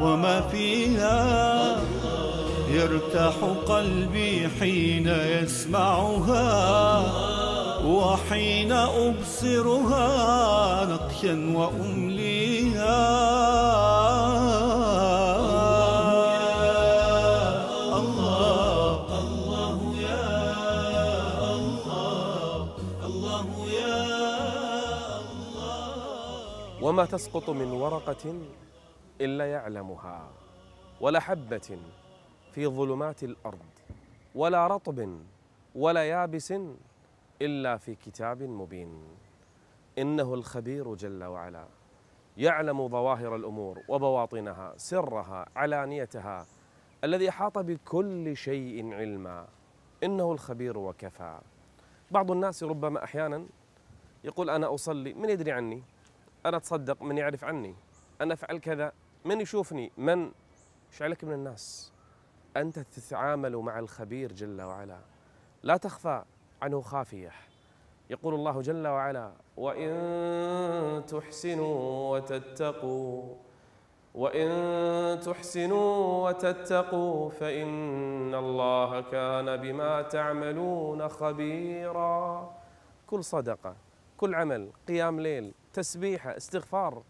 وما فيها. يرتاح قلبي حين يسمعها وحين أبصرها نقشا وأمليها. وما تسقط من ورقة إلا يعلمها ولا حبة في ظلمات الأرض ولا رطب ولا يابس إلا في كتاب مبين. إنه الخبير جل وعلا يعلم ظواهر الأمور وبواطنها سرها علانيتها الذي أحاط بكل شيء علما. إنه الخبير وكفى. بعض الناس ربما أحيانا يقول أنا أصلي من يدري عني؟ أنا أتصدق من يعرف عني؟ أنا أفعل كذا؟ من يشوفني؟ من؟ إيش عليك من الناس؟ أنت تتعامل مع الخبير جل وعلا. لا تخفى عنه خافية. يقول الله جل وعلا وإن تحسنوا وتتقوا وإن تحسنوا وتتقوا فإن الله كان بما تعملون خبيرا. كل صدقة كل عمل قيام ليل تسبيحة استغفار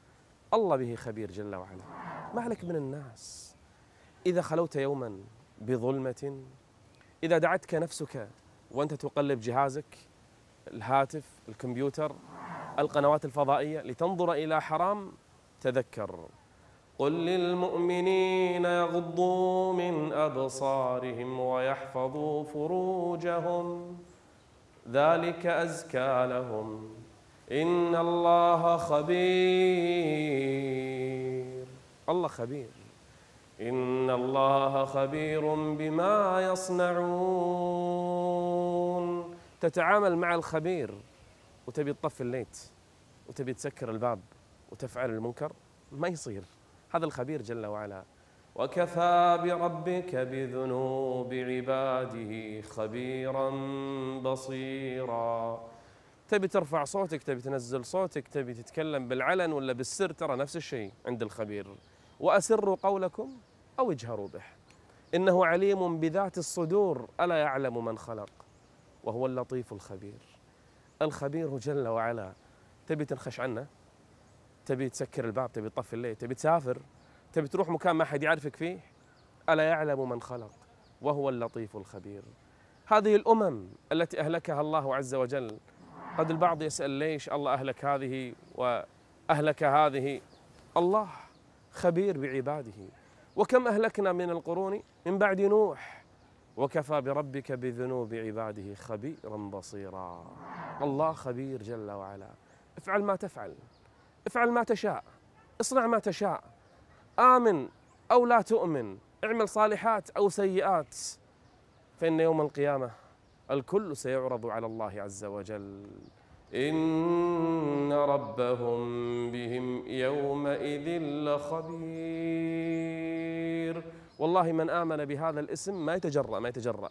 الله به خبير جل وعلا. ما عليك من الناس. إذا خلوت يوما بظلمة إذا دعتك نفسك وأنت تقلب جهازك الهاتف الكمبيوتر القنوات الفضائية لتنظر إلى حرام تذكر. قل للمؤمنين يغضوا من أبصارهم ويحفظوا فروجهم. ذلك أزكى لهم. إن الله خبير. الله خبير. إن الله خبير بما يصنعون. تتعامل مع الخبير وتبي تطفي الليت وتبي تسكر الباب وتفعل المنكر ما يصير. هذا الخبير جل وعلا. وكفى بربك بذنوب عباده خبيرا بصيرا. تبي ترفع صوتك تبي تنزل صوتك تبي تتكلم بالعلن ولا بالسر ترى نفس الشيء عند الخبير. وأسروا قولكم أو اجهروا به. إنه عليم بذات الصدور ألا يعلم من خلق؟ وهو اللطيف الخبير. الخبير جل وعلا. تبي تنخش عنه؟ تبي تسكر الباب؟ تبي تطفي الليل؟ تبي تسافر؟ تبي تروح مكان ما حد يعرفك فيه؟ ألا يعلم من خلق؟ وهو اللطيف الخبير. هذه الأمم التي أهلكها الله عز وجل. قد البعض يسأل ليش الله أهلك هذه وأهلك هذه؟ الله. خبير بعباده. وكم أهلكنا من القرون من بعد نوح؟ وكفى بربك بذنوب عباده خبيرا بصيرا. الله خبير جل وعلا. افعل ما تفعل. افعل ما تشاء. اصنع ما تشاء. آمن أو لا تؤمن. اعمل صالحات أو سيئات. فإن يوم القيامة الكل سيعرض على الله عز وجل. إن ربهم بهم يومئذ لخبير. والله من آمن بهذا الاسم ما يتجرأ ما يتجرأ.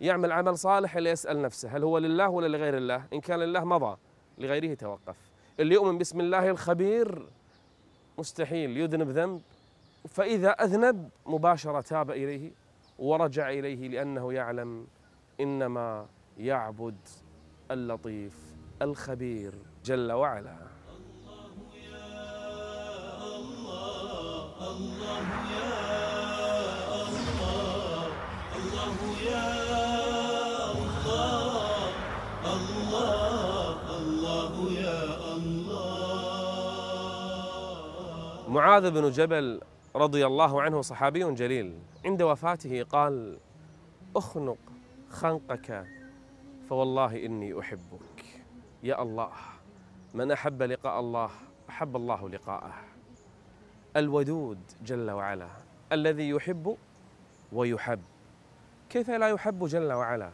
يعمل عمل صالح اللي يسأل نفسه هل هو لله ولا لغير الله؟ إن كان لله مضى لغيره توقف. اللي يؤمن باسم الله الخبير مستحيل يذنب ذنب. فإذا أذنب مباشرة تاب إليه ورجع إليه لأنه يعلم إنما يعبد اللطيف. الخبير جل وعلا. معاذ بن جبل رضي الله عنه صحابي جليل. عند وفاته قال أخنق خنقك فوالله إني أحبك. يا الله من أحب لقاء الله أحب الله لقاءه. الودود جل وعلا الذي يحب ويحب. كيف لا يحب جل وعلا؟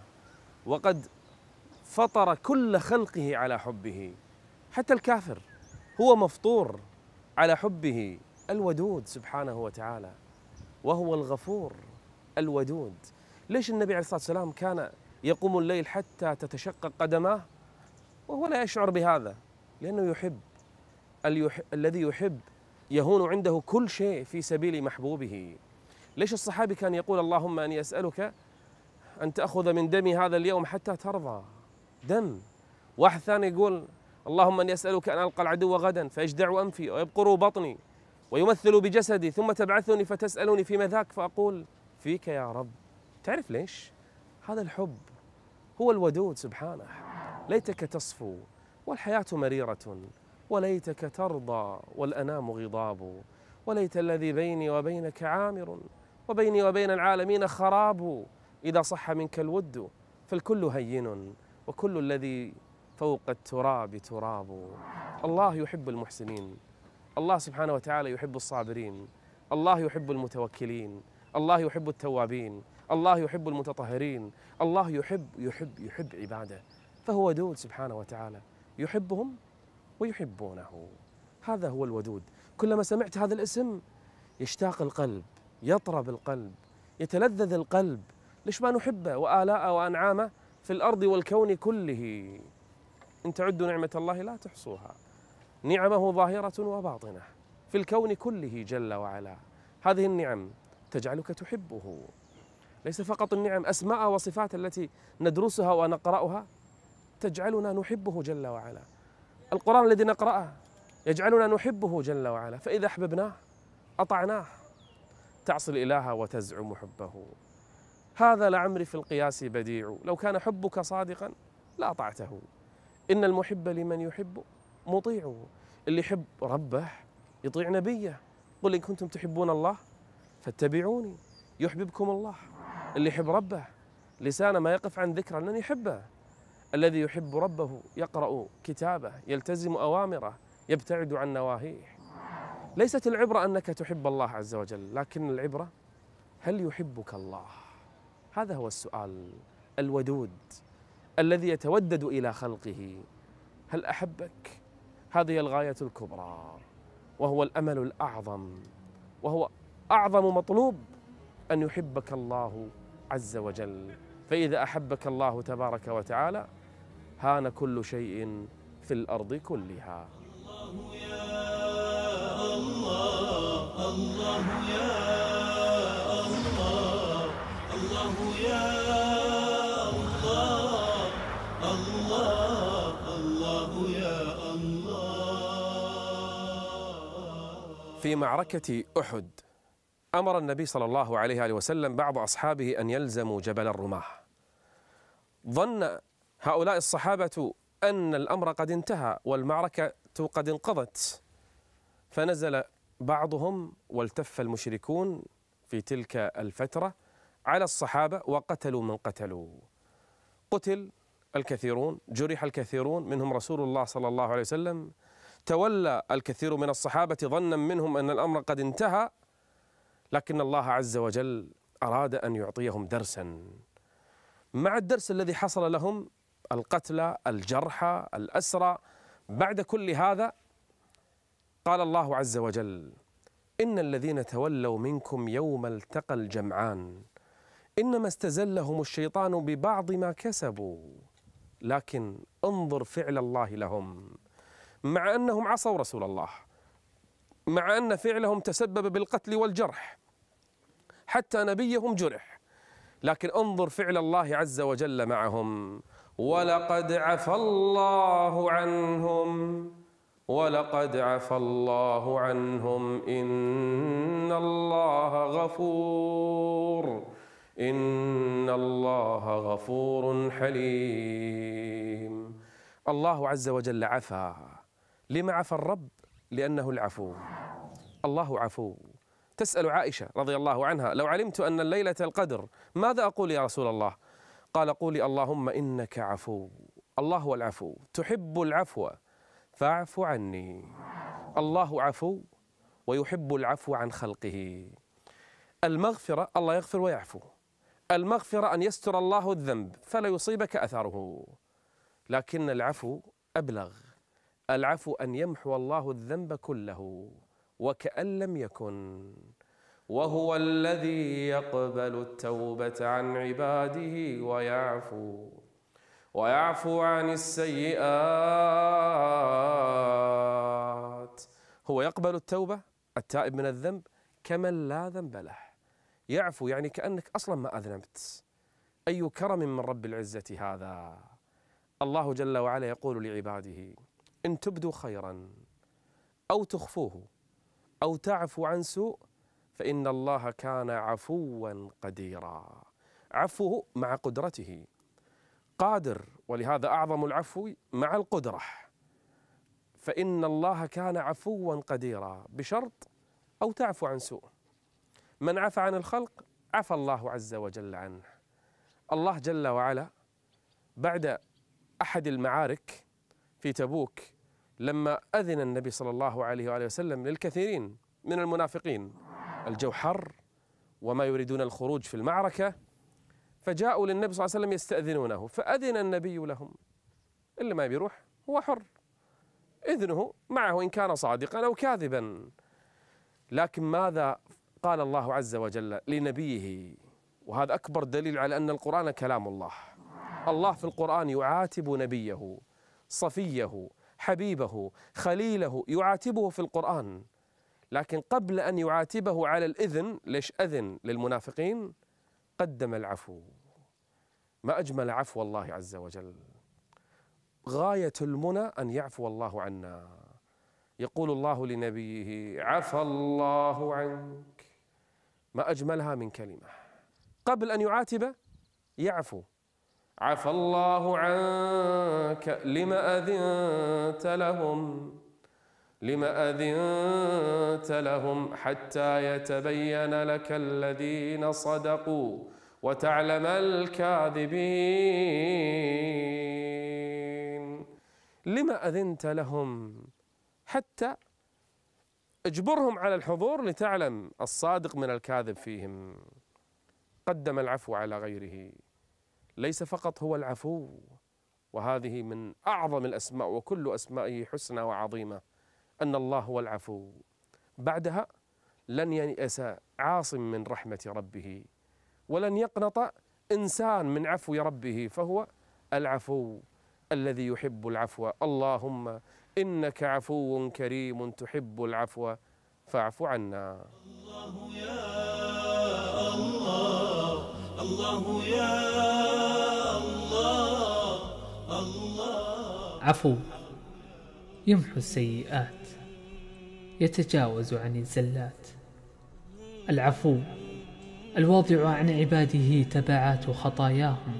وقد فطر كل خلقه على حبه. حتى الكافر هو مفطور على حبه. الودود سبحانه وتعالى وهو الغفور الودود. ليش النبي عليه الصلاة والسلام كان يقوم الليل حتى تتشقق قدماه؟ وهو لا يشعر بهذا لأنه يحب. الذي يحب يهون عنده كل شيء في سبيل محبوبه. ليش الصحابي كان يقول اللهم أني أسألك أن تأخذ من دمي هذا اليوم حتى ترضى؟ دم. واحد ثاني يقول اللهم أني أسألك أن ألقى العدو غدا فيجدع أنفي ويبقر بطني ويمثل بجسدي ثم تبعثني فتسألني فيما ذاك فأقول فيك يا رب. تعرف ليش؟ هذا الحب هو الودود سبحانه. ليتك تصفو والحياة مريرة وليتك ترضى والأنام غضاب وليت الذي بيني وبينك عامر وبيني وبين العالمين خراب. إذا صح منك الود فالكل هين وكل الذي فوق التراب تراب. الله يحب المحسنين الله سبحانه وتعالى يحب الصابرين الله يحب المتوكلين الله يحب التوابين الله يحب المتطهرين الله يحب يحب يحب عباده. فهو ودود سبحانه وتعالى. يحبهم ويحبونه. هذا هو الودود. كلما سمعت هذا الاسم يشتاق القلب يطرب القلب يتلذذ القلب. ليش ما نحبه وآلاءه وأنعامه في الأرض والكون كله؟ إن تعدوا نعمة الله لا تحصوها. نعمه ظاهرة وباطنة في الكون كله جل وعلا. هذه النعم تجعلك تحبه. ليس فقط النعم أسماء وصفات التي ندرسها ونقرأها تجعلنا نحبه جل وعلا. القرآن الذي نقرأه يجعلنا نحبه جل وعلا. فإذا أحببناه أطعناه تعصي الإله وتزعم حبه. هذا لعمري في القياس بديع. لو كان حبك صادقا لأطعته إن المحب لمن يحب مطيع. اللي يحب ربه يطيع نبيه. قل إن كنتم تحبون الله فاتبعوني يحببكم الله. اللي يحب ربه لسانه ما يقف عن ذكره لن يحبه الذي يحب ربه يقرأ كتابه يلتزم أوامره يبتعد عن نواهيه. ليست العبرة أنك تحب الله عز وجل لكن العبرة هل يحبك الله؟ هذا هو السؤال الودود الذي يتودد إلى خلقه. هل أحبك؟ هذه الغاية الكبرى وهو الأمل الأعظم وهو أعظم مطلوب أن يحبك الله عز وجل. فإذا أحبك الله تبارك وتعالى هان كل شيء في الأرض كلها. الله يا الله الله يا الله الله يا الله الله يا الله في معركة أحد أمر النبي صلى الله عليه وسلم بعض أصحابه أن يلزموا جبل الرماح. ظن هؤلاء الصحابة أن الأمر قد انتهى والمعركة قد انقضت. فنزل بعضهم والتف المشركون في تلك الفترة على الصحابة وقتلوا من قتلوا. قتل الكثيرون جرح الكثيرون منهم رسول الله صلى الله عليه وسلم. تولى الكثير من الصحابة ظنا منهم أن الأمر قد انتهى لكن الله عز وجل أراد أن يعطيهم درسا. مع الدرس الذي حصل لهم القتلى الجرحى الأسرى. بعد كل هذا قال الله عز وجل إن الذين تولوا منكم يوم التقى الجمعان إنما استزلهم الشيطان ببعض ما كسبوا. لكن انظر فعل الله لهم. مع أنهم عصوا رسول الله مع أن فعلهم تسبب بالقتل والجرح حتى نبيهم جرح. لكن انظر فعل الله عز وجل معهم. ولقد عفى الله عنهم ولقد عفى الله عنهم. إن الله غفور إن الله غفور حليم. الله عز وجل عفا. لما عفى الرب؟ لأنه العفو. الله عفو. تسأل عائشة رضي الله عنها لو علمت أن الليلة القدر ماذا أقول يا رسول الله؟ قال قولي اللهم إنك عفو. الله هو العفو. تحب العفو فاعف عني. الله عفو ويحب العفو عن خلقه. المغفرة الله يغفر ويعفو. المغفرة أن يستر الله الذنب فلا يصيبك أثره. لكن العفو أبلغ. العفو أن يمحو الله الذنب كله وكأن لم يكن. وهو الذي يقبل التوبة عن عباده ويعفو ويعفو عن السيئات. هو يقبل التوبة التائب من الذنب كمن لا ذنب له. يعفو يعني كأنك أصلا ما أذنبت. أي كرم من رب العزة هذا؟ الله جل وعلا يقول لعباده إن تبدوا خيرا أو تخفوه أو تعفو عن سوء فإن الله كان عفوا قديرا. عفوه مع قدرته. قادر ولهذا أعظم العفو مع القدرة. فإن الله كان عفوا قديرا بشرط أو تعفو عن سوء. من عفى عن الخلق عفى الله عز وجل عنه. الله جل وعلا بعد أحد المعارك في تبوك لما أذن النبي صلى الله عليه وآله وسلم للكثيرين من المنافقين الجو حر وما يريدون الخروج في المعركة فجاءوا للنبي صلى الله عليه وسلم يستأذنونه فأذن النبي لهم. اللي ما بيروح هو حر. إذنه معه إن كان صادقا أو كاذبا. لكن ماذا قال الله عز وجل لنبيه؟ وهذا أكبر دليل على أن القرآن كلام الله. الله في القرآن يعاتب نبيه صفيه حبيبه خليله يعاتبه في القرآن. لكن قبل أن يعاتبه على الإذن ليش أذن للمنافقين؟ قدم العفو. ما أجمل عفو الله عز وجل. غاية المنى أن يعفو الله عنا. يقول الله لنبيه عفى الله عنك. ما أجملها من كلمة. قبل أن يعاتب يعفو. عفى الله عنك لما أذنت لهم؟ لما أذنت لهم حتى يتبين لك الذين صدقوا وتعلم الكاذبين. لما أذنت لهم حتى اجبرهم على الحضور لتعلم الصادق من الكاذب فيهم. قدم العفو على غيره. ليس فقط هو العفو وهذه من أعظم الأسماء وكل أسمائه حسنى وعظيمة. أن الله هو العفو. بعدها لن ييأس عاصم من رحمة ربه ولن يقنط إنسان من عفو ربه فهو العفو الذي يحب العفو. اللهم إنك عفو كريم تحب العفو فاعف عنا. الله يا الله الله يا الله الله. عفو. يمحو السيئات يتجاوز عن الزلات. العفو الواضع عن عباده تبعات خطاياهم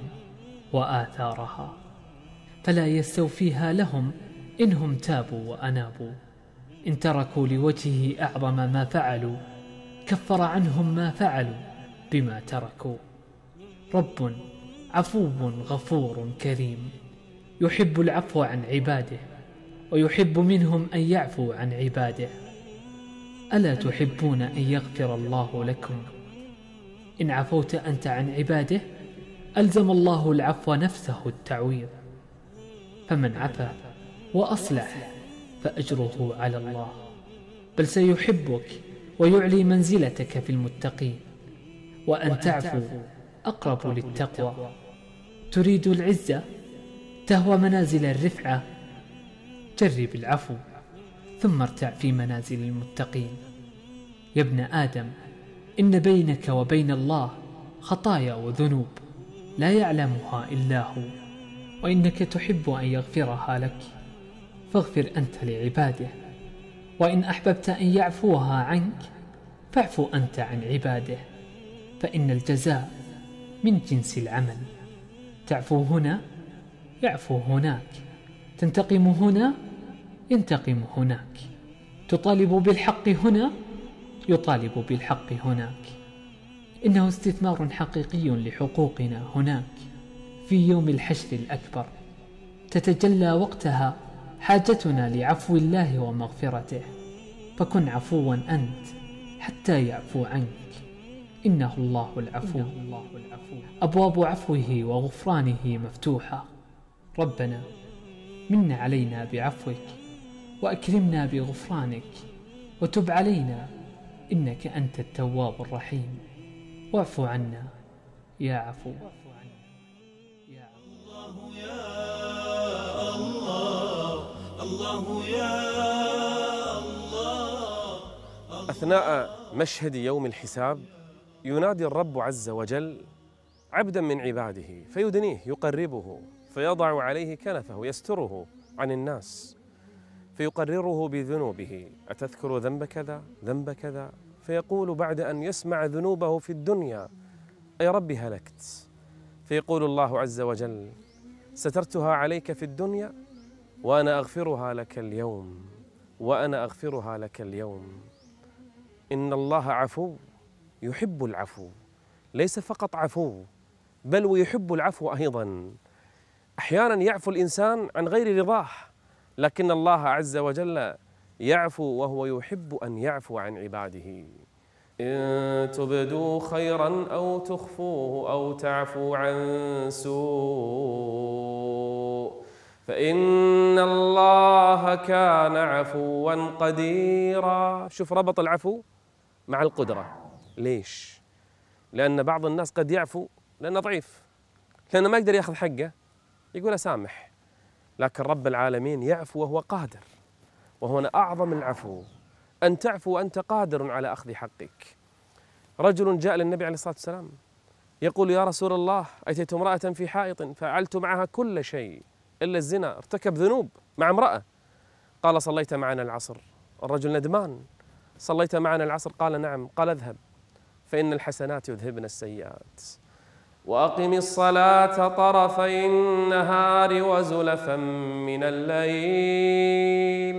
وآثارها فلا يستوفيها لهم إنهم تابوا وأنابوا. إن تركوا لوجهه أعظم ما فعلوا كفر عنهم ما فعلوا بما تركوا. رب عفو غفور كريم يحب العفو عن عباده ويحب منهم أن يعفو عن عباده. ألا تحبون أن يغفر الله لكم؟ إن عفوت أنت عن عباده ألزم الله العفو نفسه التعويض. فمن عفا وأصلح فأجره على الله. بل سيحبك ويعلي منزلتك في المتقين. وأن تعفو أقرب للتقوى. تريد العزة تهوى منازل الرفعة جرب العفو ثم ارتع في منازل المتقين. يا ابن آدم إن بينك وبين الله خطايا وذنوب لا يعلمها إلا هو وإنك تحب أن يغفرها لك. فاغفر أنت لعباده وإن أحببت أن يعفوها عنك فاعفو أنت عن عباده فإن الجزاء من جنس العمل. تعفو هنا يعفو هناك. تنتقم هنا ينتقم هناك. تطالب بالحق هنا يطالب بالحق هناك. إنه استثمار حقيقي لحقوقنا هناك. في يوم الحشر الأكبر تتجلى وقتها حاجتنا لعفو الله ومغفرته. فكن عفوا أنت حتى يعفو عنك. إنه الله العفو. أبواب عفوه وغفرانه مفتوحة. ربنا من علينا بعفوك. وأكرمنا بغفرانك وتب علينا إنك أنت التواب الرحيم. واعف عنا يا عفو. الله يا أثناء مشهد يوم الحساب ينادي الرب عز وجل عبدا من عباده فيدنيه يقربه فيضع عليه كنفه يستره عن الناس. فيقرره بذنوبه. أتذكر ذنب كذا ذنب كذا؟ فيقول بعد أن يسمع ذنوبه في الدنيا أي ربي هلكت. فيقول الله عز وجل سترتها عليك في الدنيا وأنا أغفرها لك اليوم وأنا أغفرها لك اليوم. إن الله عفو يحب العفو. ليس فقط عفو بل ويحب العفو أيضا. أحيانا يعفو الإنسان عن غير رضاه. لكن الله عز وجل يعفو وهو يحب أن يعفو عن عباده. إن تبدوا خيرا أو تخفوه أو تعفو عن سوء فإن الله كان عفوا قديرا. شوف ربط العفو مع القدرة. ليش؟ لأن بعض الناس قد يعفو لأنه ضعيف لأنه ما يقدر يأخذ حقه يقول أسامح. لكن رب العالمين يعفو وهو قادر. وهنا أعظم العفو. أن تعفو وأنت قادر على أخذ حقك. رجل جاء للنبي عليه الصلاة والسلام يقول يا رسول الله أتيت امرأة في حائط فعلت معها كل شيء إلا الزنا ارتكب ذنوب مع امرأة. قال صليت معنا العصر. الرجل ندمان. صليت معنا العصر؟ قال نعم. قال اذهب فإن الحسنات يذهبن السيئات. وأقم الصلاة طرفي النهار وزلفا من الليل.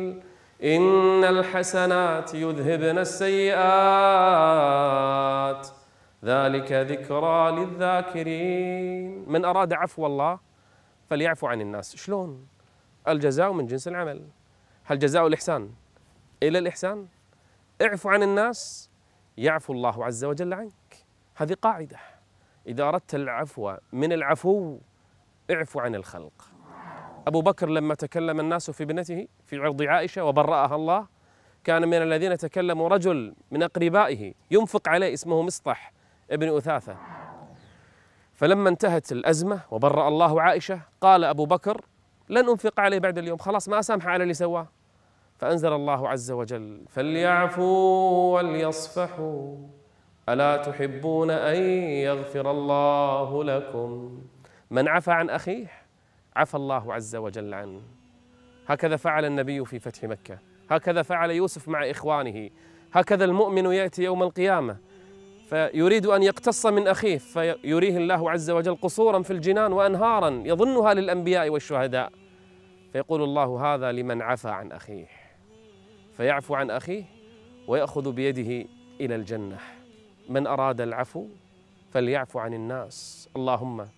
إن الحسنات يذهبن السيئات. ذلك ذكرى للذاكرين. من أراد عفو الله فليعفو عن الناس. شلون؟ الجزاء من جنس العمل. هل جزاء الإحسان إلى الإحسان؟ اعفو عن الناس يعفو الله عز وجل عنك. هذه قاعدة. إذا أردت العفو من العفو اعفو عن الخلق. أبو بكر لما تكلم الناس في ابنته في عرض عائشة وبرأها الله كان من الذين تكلموا رجل من أقربائه ينفق عليه اسمه مسطح ابن أثاثة. فلما انتهت الأزمة وبرأ الله عائشة قال أبو بكر لن أنفق عليه بعد اليوم خلاص ما أسامح على اللي سواه. فأنزل الله عز وجل فليعفوا وليصفحوا. ألا تحبون أن يغفر الله لكم؟ من عفى عن أخيه عفى الله عز وجل عنه. هكذا فعل النبي في فتح مكة. هكذا فعل يوسف مع إخوانه. هكذا المؤمن يأتي يوم القيامة. فيريد أن يقتص من أخيه فيريه الله عز وجل قصورا في الجنان وأنهارا يظنها للأنبياء والشهداء. فيقول الله هذا لمن عفى عن أخيه. فيعفو عن أخيه ويأخذ بيده إلى الجنة. من أراد العفو فليعفو عن الناس. اللهم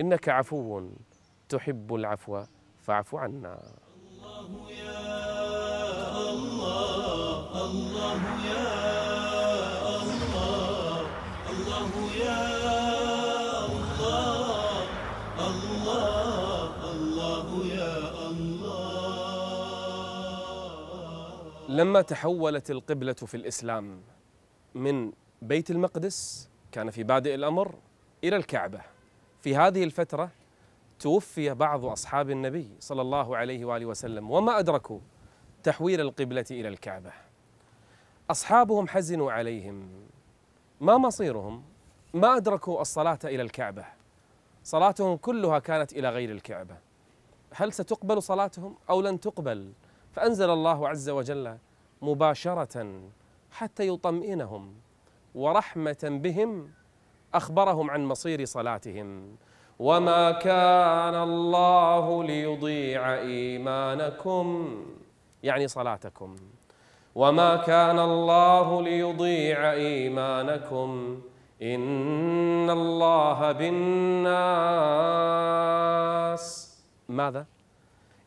إنك عفو تحب العفو فاعف عنا. الله يا الله الله يا الله الله يا الله الله الله يا الله لما تحولت القبلة في الإسلام من بيت المقدس كان في بادئ الأمر إلى الكعبة. في هذه الفترة توفي بعض أصحاب النبي صلى الله عليه وآله وسلم وما أدركوا تحويل القبلة إلى الكعبة. أصحابهم حزنوا عليهم. ما مصيرهم؟ ما أدركوا الصلاة إلى الكعبة. صلاتهم كلها كانت إلى غير الكعبة. هل ستقبل صلاتهم أو لن تقبل؟ فأنزل الله عز وجل مباشرة حتى يطمئنهم. ورحمة بهم أخبرهم عن مصير صلاتهم. وما كان الله ليضيع إيمانكم يعني صلاتكم. وما كان الله ليضيع إيمانكم إن الله بالناس. ماذا؟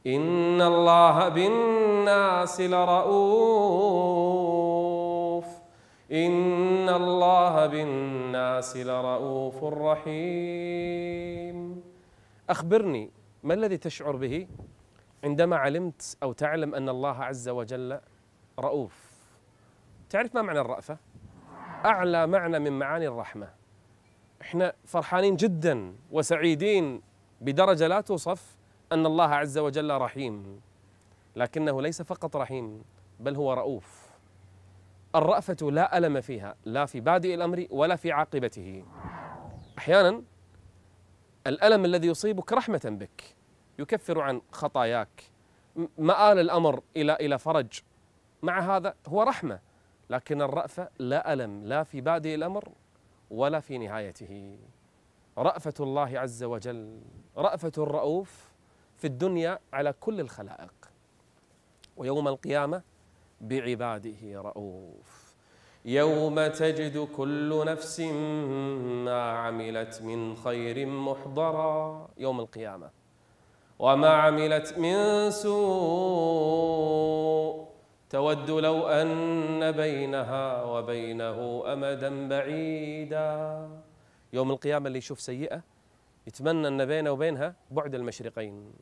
إن الله بالناس لرؤوف. إن الله بالناس لرؤوف رحيم. أخبرني ما الذي تشعر به عندما علمت أو تعلم أن الله عز وجل رؤوف؟ تعرف ما معنى الرأفة؟ أعلى معنى من معاني الرحمة. إحنا فرحانين جدا وسعيدين بدرجة لا توصف أن الله عز وجل رحيم لكنه ليس فقط رحيم بل هو رؤوف. الرأفة لا ألم فيها لا في بادئ الأمر ولا في عاقبته. أحيانا الألم الذي يصيبك رحمة بك يكفر عن خطاياك. مآل الأمر إلى إلى فرج. مع هذا هو رحمة لكن الرأفة لا ألم لا في بادئ الأمر ولا في نهايته. رأفة الله عز وجل رأفة الرؤوف في الدنيا على كل الخلائق. ويوم القيامة بعباده رؤوف. يوم تجد كل نفس ما عملت من خير محضرا يوم القيامة. وما عملت من سوء تود لو أن بينها وبينه أمدا بعيدا. يوم القيامة اللي يشوف سيئة يتمنى أن بينه وبينها بعد المشرقين.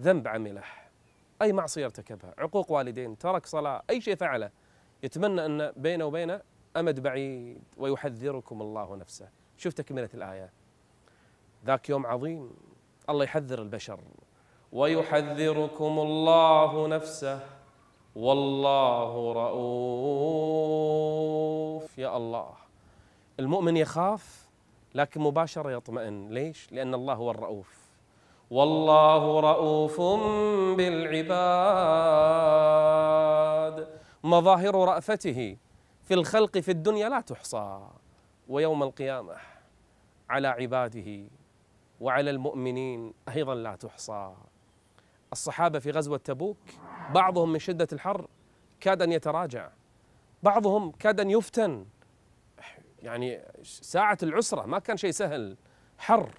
ذنب عمله. أي معصية ارتكبها عقوق والدين ترك صلاة أي شيء فعله. يتمنى أن بينه وبينه أمد بعيد ويحذركم الله نفسه. شوف تكملة الآية. ذاك يوم عظيم. الله يحذر البشر. ويحذركم الله نفسه. والله رؤوف. يا الله. المؤمن يخاف لكن مباشرة يطمئن. ليش؟ لأن الله هو الرؤوف. والله رؤوف بالعباد. مظاهر رأفته في الخلق في الدنيا لا تحصى ويوم القيامة على عباده وعلى المؤمنين أيضا لا تحصى. الصحابة في غزوة تبوك بعضهم من شدة الحر كاد أن يتراجع بعضهم كاد أن يفتن. يعني ساعة العسرة ما كان شيء سهل حر.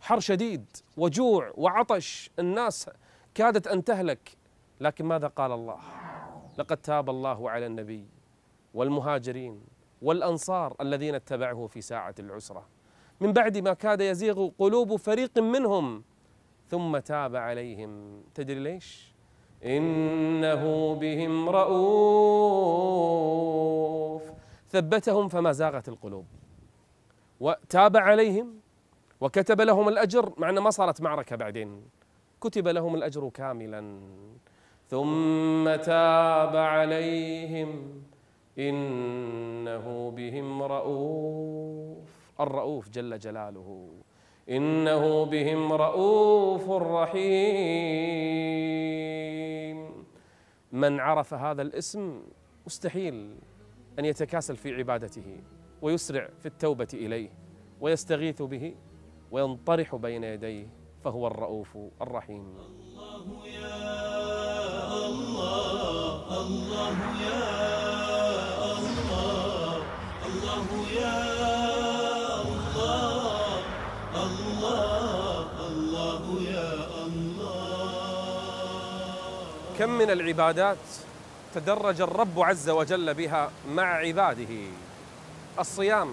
حر شديد وجوع وعطش الناس كادت أن تهلك. لكن ماذا قال الله؟ لقد تاب الله على النبي والمهاجرين والأنصار الذين اتبعوه في ساعة العسرة. من بعد ما كاد يزيغ قلوب فريق منهم ثم تاب عليهم. تدري ليش؟ إنه بهم رؤوف. ثبتهم فما زاغت القلوب. وتاب عليهم وكتب لهم الأجر مع أن ما صارت معركة بعدين. كتب لهم الأجر كاملا. ثم تاب عليهم. إنه بهم رؤوف. الرؤوف جل جلاله. إنه بهم رؤوف رحيم. من عرف هذا الاسم مستحيل أن يتكاسل في عبادته ويسرع في التوبة إليه ويستغيث به. وينطرح بين يديه فهو الرؤوف الرحيم. الله يا الله الله يا الله الله يا الله الله الله يا الله كم من العبادات تدرج الرب عز وجل بها مع عباده؟ الصيام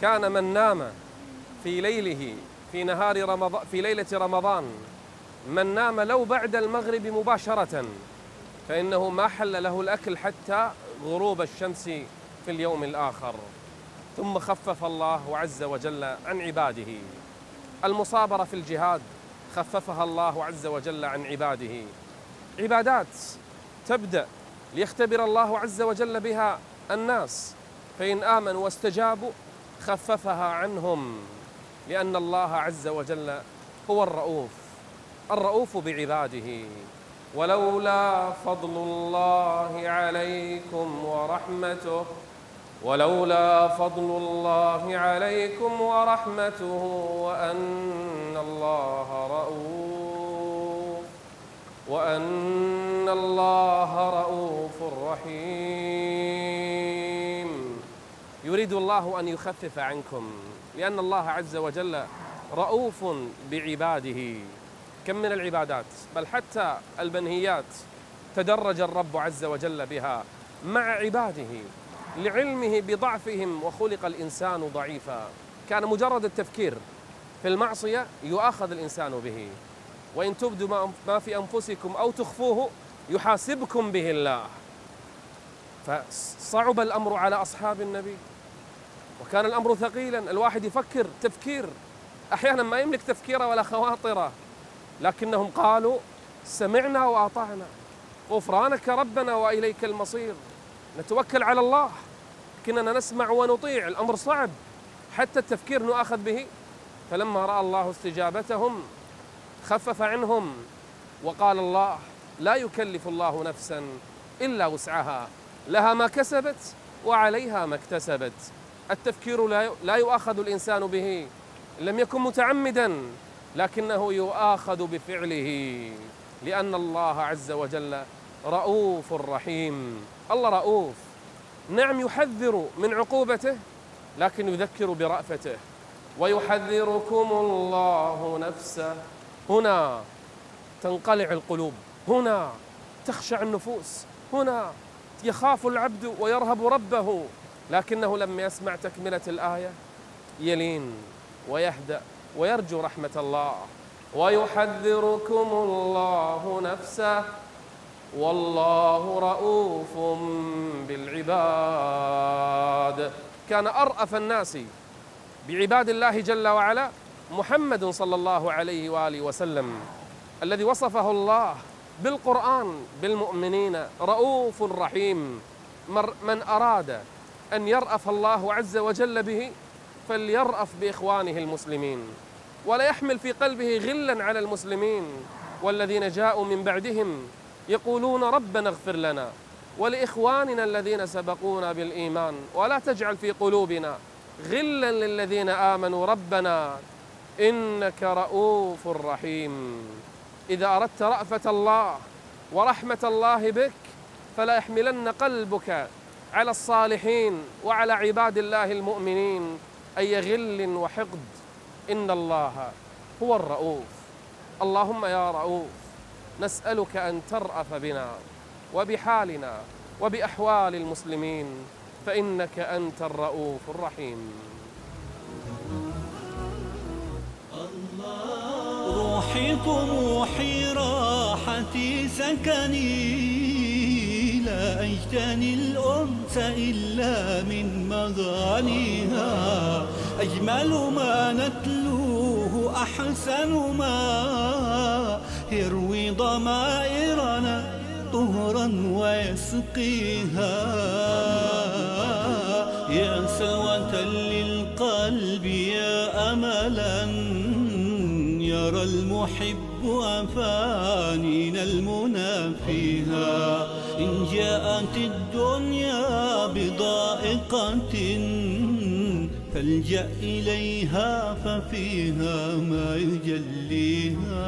كان من نام في ليله في نهار رمضان في ليلة رمضان. من نام لو بعد المغرب مباشرة فإنه ما حل له الأكل حتى غروب الشمس في اليوم الآخر. ثم خفف الله عز وجل عن عباده. المصابرة في الجهاد خففها الله عز وجل عن عباده. عبادات تبدأ ليختبر الله عز وجل بها الناس. فإن آمنوا واستجابوا خففها عنهم. لأن الله عز وجل هو الرؤوف الرؤوف بعباده. ولولا فضل الله عليكم ورحمته ولولا فضل الله عليكم ورحمته وأن الله رؤوف وأن الله رؤوف رحيم. يريد الله أن يخفف عنكم لأن الله عز وجل رؤوف بعباده. كم من العبادات؟ بل حتى المنهيات تدرج الرب عز وجل بها مع عباده لعلمه بضعفهم وخلق الإنسان ضعيفا. كان مجرد التفكير في المعصية يؤاخذ الإنسان به. وإن تبدوا ما- في أنفسكم أو تخفوه يحاسبكم به الله. فصعب الأمر على أصحاب النبي. وكان الأمر ثقيلا الواحد يفكر تفكير. أحيانا ما يملك تفكيره ولا خواطره. لكنهم قالوا سمعنا وأطعنا. غفرانك ربنا وإليك المصير. نتوكل على الله. كنا نسمع ونطيع. الأمر صعب. حتى التفكير نؤاخذ به. فلما رأى الله استجابتهم خفف عنهم وقال الله لا يكلف الله نفسا إلا وسعها. لها ما كسبت وعليها ما اكتسبت. التفكير لا يؤاخذ الإنسان به. إن لم يكن متعمدا لكنه يؤاخذ بفعله. لأن الله عز وجل رؤوف رحيم. الله رؤوف. نعم يحذر من عقوبته لكن يذكر برأفته. ويحذركم الله نفسه. هنا تنقلع القلوب. هنا تخشع النفوس. هنا يخاف العبد ويرهب ربه. لكنه لما يسمع تكملة الآية. يلين ويهدأ ويرجو رحمة الله. ويحذركم الله نفسه. والله رؤوف بالعباد. كان أرأف الناس بعباد الله جل وعلا محمد صلى الله عليه وآله وسلم الذي وصفه الله بالقرآن بالمؤمنين رؤوف رحيم. من أراد أن يرأف الله عز وجل به فليرأف بإخوانه المسلمين. ولا يحمل في قلبه غلا على المسلمين. والذين جاءوا من بعدهم يقولون ربنا اغفر لنا ولإخواننا الذين سبقونا بالإيمان. ولا تجعل في قلوبنا غلا للذين آمنوا. ربنا إنك رؤوف رحيم. إذا أردت رأفة الله ورحمة الله بك فلا يحملن قلبك على الصالحين وعلى عباد الله المؤمنين اي غل وحقد. إن الله هو الرؤوف. اللهم يا رؤوف نسألك أن ترأف بنا وبحالنا وبأحوال المسلمين فإنك أنت الرؤوف الرحيم. روحي طموحي راحتي سكني. لا أجتني الأنس إلا من مغانيها. أجمل ما نتلوه أحسن ما. يروي ضمائرنا طهرا ويسقيها. يا سلوة للقلب يا أملا يرى المحب أفانينا المنى فيها. إن جاءت الدنيا بضائقة فالجأ إليها ففيها ما يجليها.